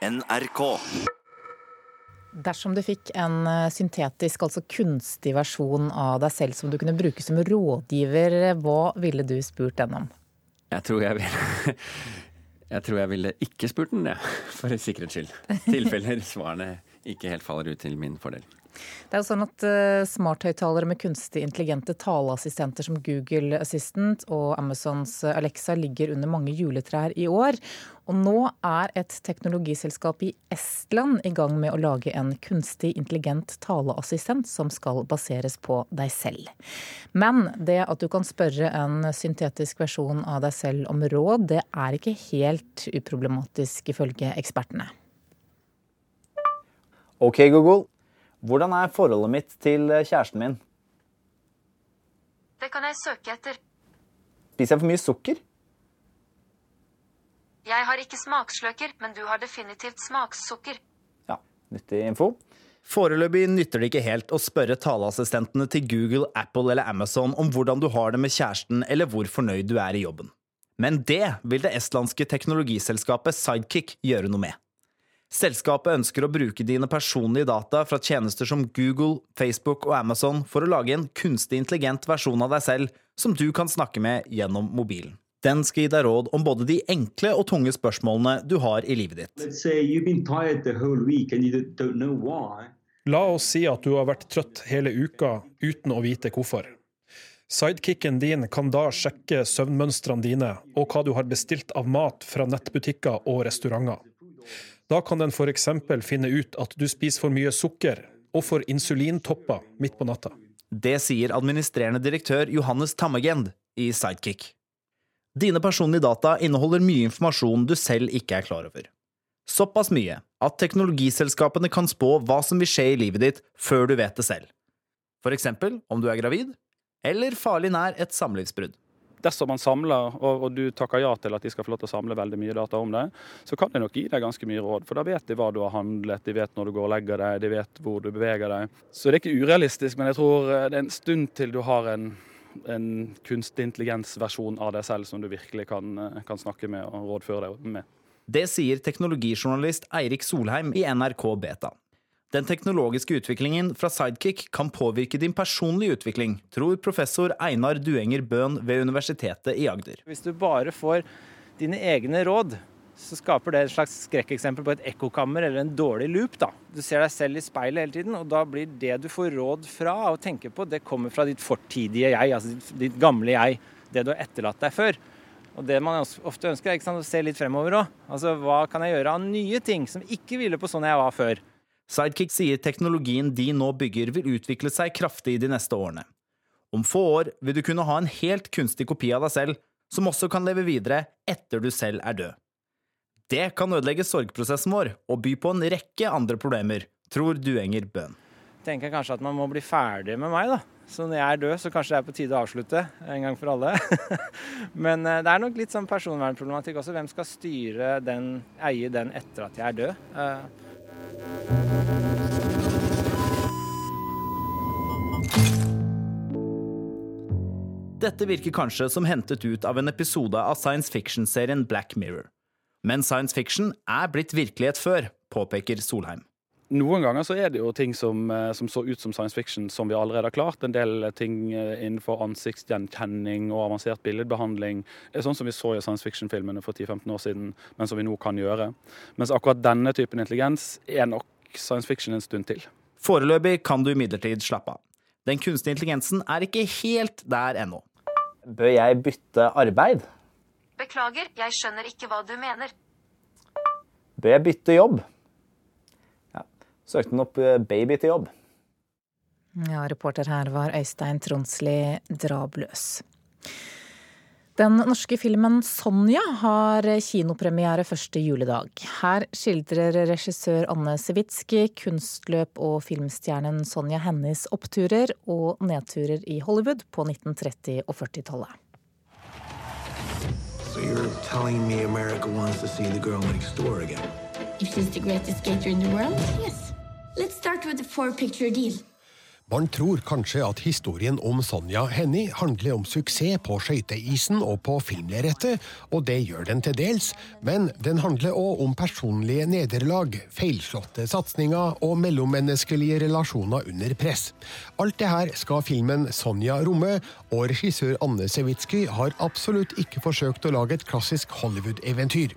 NRK. Dersom du fikk en eh, syntetisk, altså kunstig versjon av deg selv som du kunne bruke som rådgiver, hva ville du spurt den om? Jeg tror jeg ville Jeg tror jeg ville ikke spurt den, det. For sikkerhets skyld. Tilfeller svarene ikke helt faller ut til min fordel. Det er jo sånn at uh, Smarthøyttalere med kunstig intelligente taleassistenter som Google Assistant og Amazons Alexa ligger under mange juletrær i år. Og nå er et teknologiselskap i Estland i gang med å lage en kunstig intelligent taleassistent som skal baseres på deg selv. Men det at du kan spørre en syntetisk versjon av deg selv om råd, det er ikke helt uproblematisk ifølge ekspertene. Ok, Google. Hvordan er forholdet mitt til eh, kjæresten min? Det kan jeg søke etter. Spiser jeg for mye sukker? Jeg har ikke smaksløker, men du har definitivt smakssukker. Ja, nyttig info. Foreløpig nytter det ikke helt å spørre taleassistentene til Google, Apple eller Amazon om hvordan du har det med kjæresten eller hvor fornøyd du er i jobben. Men det vil det estlandske teknologiselskapet Sidekick gjøre noe med. Selskapet ønsker å bruke dine personlige data fra tjenester som Google, Facebook og Amazon for å lage en kunstig intelligent versjon av deg selv som du kan snakke med gjennom mobilen. Den skal gi deg råd om både de enkle og tunge spørsmålene du har i livet ditt. La oss si at du har vært trøtt hele uka uten å vite hvorfor. Sidekicken din kan da sjekke søvnmønstrene dine og hva du har bestilt av mat fra nettbutikker og restauranter. Da kan den f.eks. finne ut at du spiser for mye sukker og får insulintopper midt på natta. Det sier administrerende direktør Johannes Tammegend i Sidekick. Dine personlige data inneholder mye informasjon du selv ikke er klar over. Såpass mye at teknologiselskapene kan spå hva som vil skje i livet ditt før du vet det selv. For eksempel om du er gravid, eller farlig nær et samlivsbrudd dersom man samler, og, og, du takker ja til at de skal få lov til å samle veldig mye data om det, så kan de nok gi deg ganske mye råd. For da vet de hva du har handlet, de vet når du går og legger deg, de vet hvor du beveger deg. Så det er ikke urealistisk, men jeg tror eh, det er en stund til du har en, en kunstig intelligens-versjon av deg selv som du virkelig kan, eh, kan snakke med og rådføre deg med. Det sier teknologijournalist Eirik Solheim i NRK Beta. Den teknologiske utviklingen fra Sidekick kan påvirke din personlige utvikling, tror professor Einar Duenger Bøhn ved Universitetet i Agder. Hvis du bare får dine egne råd, så skaper det et slags skrekkeksempel på et ekkokammer eller en dårlig loop. da. Du ser deg selv i speilet hele tiden, og da blir det du får råd fra og tenker på, det kommer fra ditt fortidige jeg, altså ditt gamle jeg. Det du har etterlatt deg før. Og det man ofte ønsker, er sant, å se litt fremover òg. Altså, hva kan jeg gjøre av nye ting som ikke ville på sånn jeg var før? Sidekick sier teknologien de nå bygger vil utvikle seg kraftig de neste årene. Om få år vil du kunne ha en helt kunstig kopi av deg selv, som også kan leve videre etter du selv er død. Det kan ødelegge sorgprosessen vår og by på en rekke andre problemer, tror Duenger Bøhn. Tenker kanskje at man må bli ferdig med meg, da. Så når jeg er død, så kanskje det er på tide å avslutte en gang for alle. Men eh, det er nok litt sånn personvernproblematikk også. Hvem skal styre den, eie den etter at jeg er død? Dette virker kanskje som hentet ut av en episode av science fiction-serien Black Mirror. Men science fiction er blitt virkelighet før, påpeker Solheim. Noen ganger så er det jo ting som, eh, som, så ut som science fiction som vi allerede har klart. En del ting eh, innenfor ansiktsgjenkjenning og avansert billedbehandling. er Sånn som vi så i science fiction-filmene for 10-15 år siden, men som vi nå kan gjøre. Mens akkurat denne typen intelligens er nok science fiction en stund til. Foreløpig kan du imidlertid slappe av. Den kunstige intelligensen er ikke helt der ennå. Bør jeg bytte arbeid? Beklager, jeg skjønner ikke hva du mener. Bør jeg bytte jobb? Ja. Søkte han opp eh, baby til jobb. Ja, reporter her var Øystein Tronsli Drabløs. Den norske filmen 'Sonja' har kinopremiere første juledag. Her skildrer regissør Anne Sewitsky kunstløp og filmstjernen Sonja Hennies oppturer og nedturer i Hollywood på 1930- og 40-tallet. So you're telling me America wants to see the girl next door again? If she's the greatest skater in the world, yes. Let's start with a four-picture deal. Man tror kanskje at historien om Sonja Hennie handler om suksess på skøyteisen og på filmlerretet, og det gjør den til dels, men den handler òg om personlige nederlag, feilslåtte satsinger og mellommenneskelige relasjoner under press. Alt det her skal filmen Sonja romme, og regissør Anne Sewitsky har absolutt ikke forsøkt å lage et klassisk Hollywood-eventyr.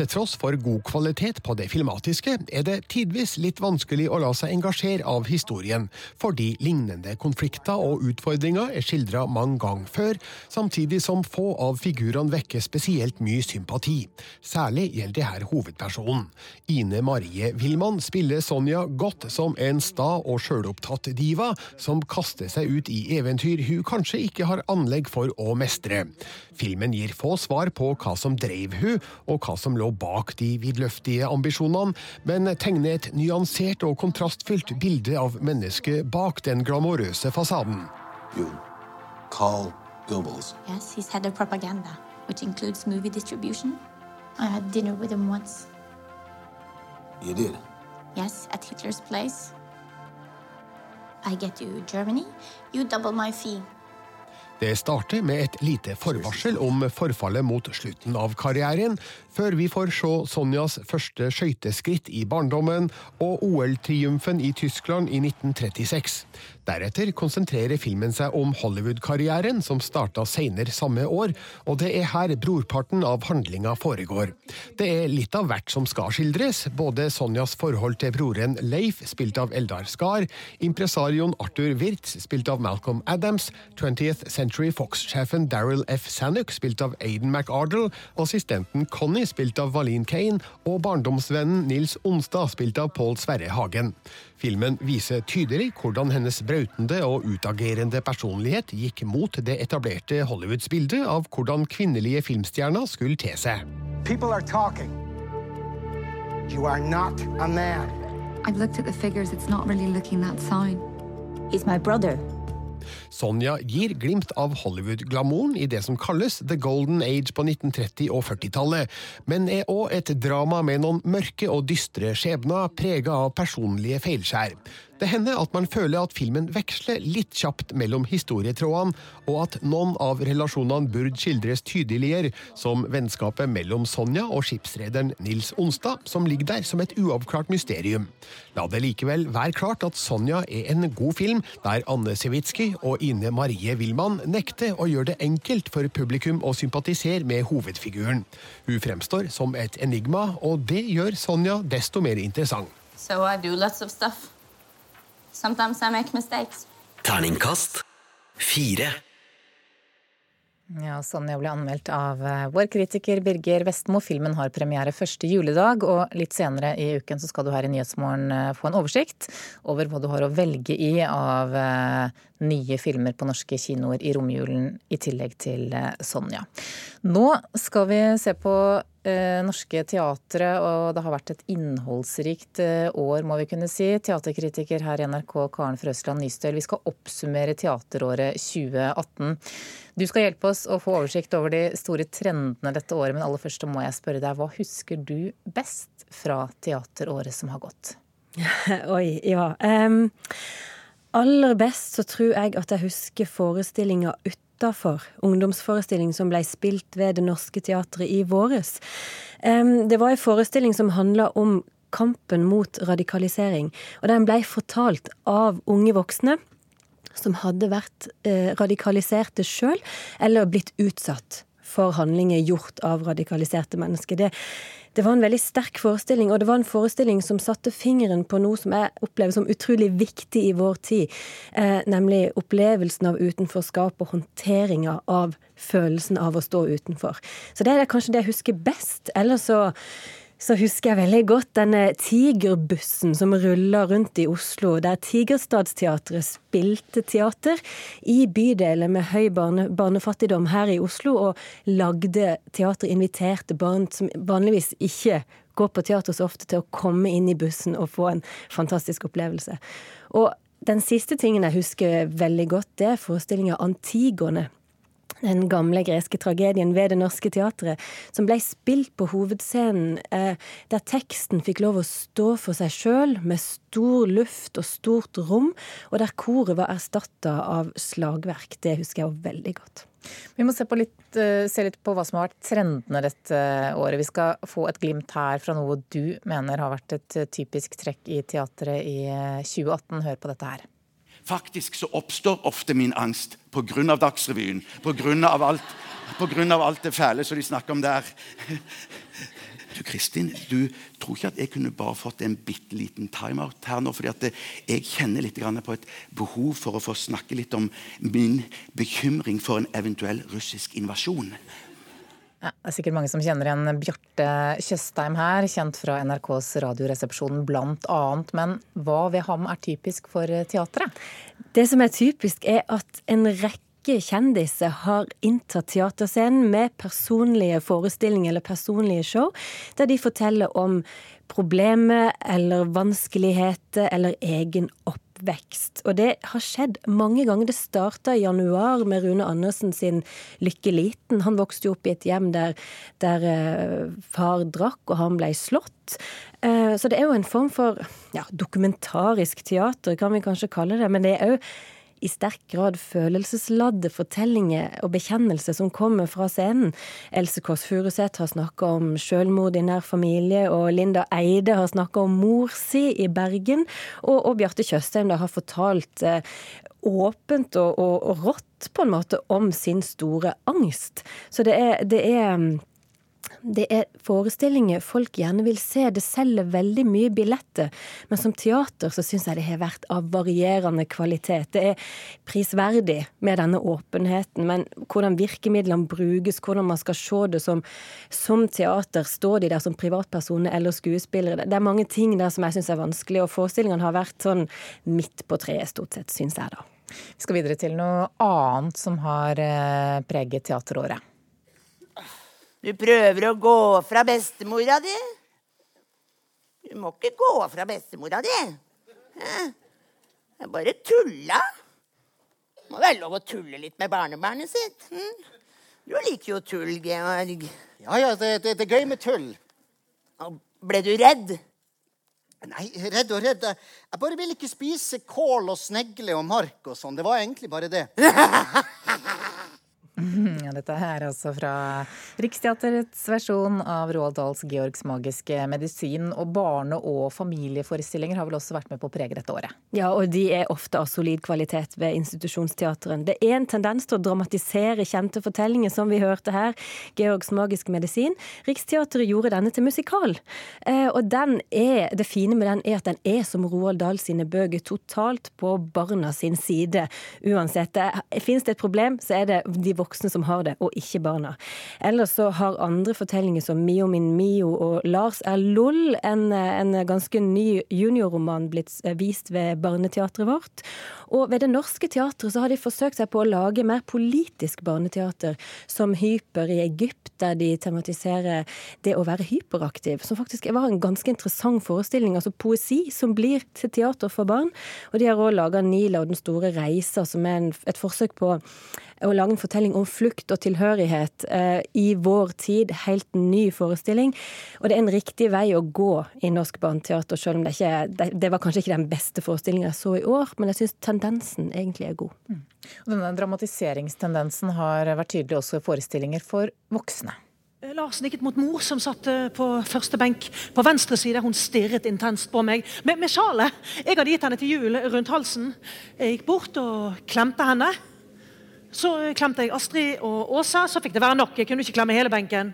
Til tross for god kvalitet på det filmatiske, er det tidvis litt vanskelig å la seg engasjere av historien, fordi lignende konflikter og utfordringer er skildra mange ganger før, samtidig som få av figurene vekker spesielt mye sympati. Særlig gjelder det her hovedpersonen. Ine Marie Wilman spiller Sonja godt som en sta og sjølopptatt diva som kaster seg ut i eventyr hun kanskje ikke har anlegg for å mestre. Filmen gir få svar på hva som drev hun, og hva som lå bak de vidløftige ambisjonene, men tegner et nyansert og kontrastfylt bilde av mennesket bak den glamorøse fasaden. You call Goebbels? Yes, he's head of propaganda, which includes movie distribution. I had dinner with him once. You did? Yes, at Hitler's place. I get to Germany, you double my fee. Det starter med et lite forvarsel om forfallet mot slutten av karrieren, før vi får se Sonjas første skøyteskritt i barndommen og OL-triumfen i Tyskland i 1936. Deretter konsentrerer filmen seg om Hollywood-karrieren, som starta senere samme år, og det er her brorparten av handlinga foregår. Det er litt av hvert som skal skildres, både Sonjas forhold til broren Leif, spilt av Eldar Skar, impresarioen Arthur Wirtz, spilt av Malcolm Adams, 20th Century Fox-sjefen Daryl F. Sanuk, spilt av Aiden McArdle, assistenten Connie, spilt av Valin Kane, og barndomsvennen Nils Onstad, spilt av Pål Sverre Hagen. Filmen viser tydelig hvordan hennes brautende og utagerende personlighet gikk mot det etablerte Hollywoods bilde av hvordan kvinnelige filmstjerner skulle te seg. People are talking. You are not a man. I've looked at the figures, it's not really looking that sign. He's my brother. Sonja gir glimt av Hollywood-glamouren i det som kalles The Golden Age på 1930- og 40-tallet, men er òg et drama med noen mørke og dystre skjebner prega av personlige feilskjær. Det hender at man føler at filmen veksler litt kjapt mellom historietrådene, og at noen av relasjonene burde skildres tydeligere, som vennskapet mellom Sonja og skipsrederen Nils Onstad, som ligger der som et uavklart mysterium. La det likevel være klart at Sonja er en god film, der Anne Sewitsky og Ine Marie Wilman nekter å gjøre det enkelt for publikum å sympatisere med hovedfiguren. Hun fremstår som et enigma, og det gjør Sonja desto mer interessant. So I do lots of. Sometimes I make mistakes. Terningkast fire. Ja, Sonja ble anmeldt av eh, vår kritiker Birger Vestmo. Filmen har premiere første juledag, og litt senere i uken så skal du her i Nyhetsmorgen eh, få en oversikt over hva du har å velge i av eh, nye filmer på norske kinoer i romjulen, i tillegg til Sonja. Nå skal vi se på norske teatre, og det har vært et innholdsrikt eh, år, må vi kunne si. Teaterkritiker her i NRK, Karen Frøsland Nystøl. Vi skal oppsummere teateråret 2018. Du skal hjelpe oss å få oversikt over de store trendene dette året, men aller først må jeg spørre deg, hva husker du best fra teateråret som har gått? Oi, ja. Um, aller best så tror jeg at jeg husker forestillinga utafor. Ungdomsforestilling som ble spilt ved Det Norske Teatret i våres. Det var en forestilling som handla om kampen mot radikalisering. Og den ble fortalt av unge voksne som hadde vært eh, radikaliserte sjøl, eller blitt utsatt for handlinger gjort av radikaliserte mennesker. Det, det var en veldig sterk forestilling, og det var en forestilling som satte fingeren på noe som jeg opplever som utrolig viktig i vår tid, eh, nemlig opplevelsen av utenforskap og håndteringa av følelsen av å stå utenfor. Så det er kanskje det jeg husker best. Eller så så husker jeg veldig godt denne tigerbussen som rulla rundt i Oslo, der Tigerstadsteatret spilte teater i bydeler med høy barne, barnefattigdom her i Oslo, og lagde teater, inviterte barn som vanligvis ikke går på teater så ofte, til å komme inn i bussen og få en fantastisk opplevelse. Og den siste tingen jeg husker veldig godt, det er forestillinga Antigone den gamle greske tragedien ved Det Norske Teatret, som ble spilt på hovedscenen, eh, der teksten fikk lov å stå for seg sjøl, med stor luft og stort rom, og der koret var erstatta av slagverk. Det husker jeg veldig godt. Vi må se, litt, eh, se, litt på hva som har vært trendene dette året. Vi skal få et glimt her fra noe du mener har vært et eh, typisk trekk i teatret i 2018. Hør på dette her. Faktisk så oppstår ofte min angst pga. Dagsrevyen. Pga. alt, på grunn av alt det fæle som de snakker om der. Du Kristin, du tror ikke at jeg kunne bare fått en bitte liten timeout her nå? fordi at jeg kjenner litt på et behov for å få snakke litt om min bekymring for en eventuell russisk invasjon. Ja, det er sikkert mange som kjenner igjen Bjarte Tjøstheim her, kjent fra NRKs Radioresepsjon bl.a. Men hva ved ham er typisk for teatret? Det som er typisk, er at en rekke kjendiser har inntatt teaterscenen med personlige forestillinger eller personlige show, der de forteller om problemer eller vanskeligheter eller egen oppgave vekst. Og det har skjedd mange ganger. Det starta i januar med Rune Andersen sin Lykke liten. Han vokste jo opp i et hjem der, der uh, far drakk, og han ble slått. Uh, så det er jo en form for ja, dokumentarisk teater, kan vi kanskje kalle det. Men det er òg i sterk grad følelsesladde fortellinger og bekjennelser som kommer fra scenen. Else Kåss Furuseth har snakka om selvmord i nær familie, og Linda Eide har snakka om mor si i Bergen. Og, og Bjarte Tjøstheim har fortalt eh, åpent og, og, og, rått på en måte om sin store angst. Så det er, det er det er forestillinger folk gjerne vil se. Det selger veldig mye billetter. Men som teater så syns jeg det har vært av varierende kvalitet. Det er prisverdig med denne åpenheten, men hvordan virkemidlene brukes, hvordan man skal se det som, som teater, står de der som privatpersoner eller skuespillere. Det er mange ting der som jeg syns er vanskelig, og forestillingene har vært sånn midt på treet, stort sett, syns jeg da. Vi skal videre til noe annet som har eh, preget teateråret. Du prøver å gå fra bestemora di. Du må ikke gå fra bestemora di. Jeg bare tulla. Det må være lov å tulle litt med barnebarnet sitt. Hm? Du liker jo tull, Georg. Ja, ja, det, det, det er gøy med tull. ble du redd? Nei, redd og redd. Jeg bare ville ikke spise kål og snegle og mark og sånn. Det var egentlig bare det. Ja, dette er altså fra Riksteaterets versjon av Roald Dahls Georgs magiske medisin. Og barne- og familieforestillinger har vel også vært med på å prege dette året? Ja, og de er ofte av solid kvalitet ved institusjonsteateren. Det er en tendens til å dramatisere kjente fortellinger, som vi hørte her. Georgs magiske medisin. Riksteatret gjorde denne til musikal. Eh, og er, det fine med den er at den er som Roald Dahl sine bøker, totalt på barna sin side. Uansett. Fins det et problem, så er det de voksne voksne som har det, og ikke barna. Ellers så har andre fortellinger som Mio min Mio og Lars er LOL, en, en ganske ny juniorroman, blitt vist ved Barneteatret vårt. Og ved Det Norske Teatret så har de forsøkt seg på å lage mer politisk barneteater, som Hyper i Egypt, der de tematiserer det å være hyperaktiv, som faktisk var en ganske interessant forestilling. Altså poesi som blir til teater for barn. Og de har òg laga Nila og den store reisa, som er en, et forsøk på å lage en fortelling om flukt og tilhørighet eh, i vår tid. Helt ny forestilling. Og det er en riktig vei å gå i norsk barneteater, selv om det ikke det, det var kanskje ikke den beste forestillinga jeg så i år, men jeg syns tendensen egentlig er god. Mm. Og denne dramatiseringstendensen har vært tydelig også i forestillinger for voksne. Larsen Lars nikket mot mor, som satt eh, på første benk på venstre side. Hun stirret intenst på meg med, med sjalet. Jeg hadde gitt henne til jul rundt halsen. Jeg gikk bort og klemte henne. Så klemte jeg Astrid og Åsa, så fikk det være nok. Jeg kunne ikke klemme hele benken.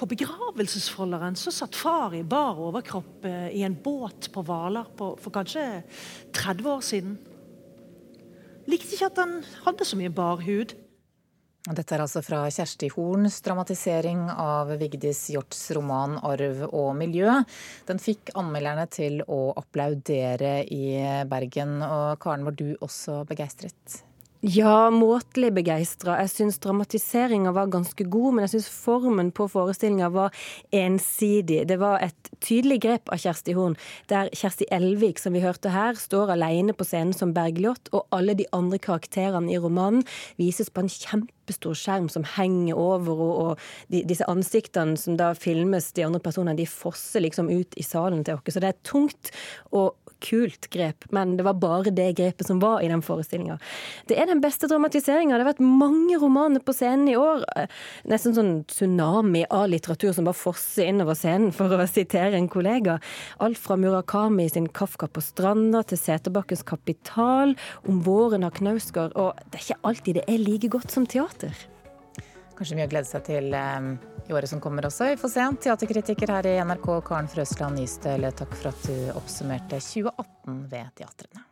På begravelsesfolderen så satt far i bar overkropp eh, i en båt på Hvaler for kanskje 30 år siden. Likte ikke at han hadde så mye bar hud. Dette er altså fra Kjersti Horns dramatisering av Vigdis Hjorts roman 'Arv og miljø'. Den fikk anmelderne til å applaudere i Bergen. Og Karen, var du også begeistret? Ja, måtelig begeistra. Jeg syns dramatiseringa var ganske god, men jeg syns formen på forestillinga var ensidig. Det var et tydelig grep av Kjersti Horn, der Kjersti Elvik, som vi hørte her, står alene på scenen som Bergljot, og alle de andre karakterene i romanen vises på en kjempestor skjerm som henger over, og, og de, disse ansiktene som da filmes, de andre personene, de fosser liksom ut i salen til oss. Så det er tungt og kult grep, men det var bare det grepet som var i den forestillinga. Det er den beste dramatiseringa. Det har vært mange romaner på scenen i år. Nesten sånn tsunami av litteratur som bare fosser innover scenen, for å sitere en kollega. Alt fra Murakami sin 'Kafka på stranda' til Seterbakkens 'Kapital', om våren av Knausgård. Og det er ikke alltid det er like godt som teater. Kanskje mye å glede seg til um, i året som kommer også. Vi får se. Teaterkritiker her i NRK, Karen Frøsland Nystøl, takk for at du oppsummerte 2018 ved teatrene.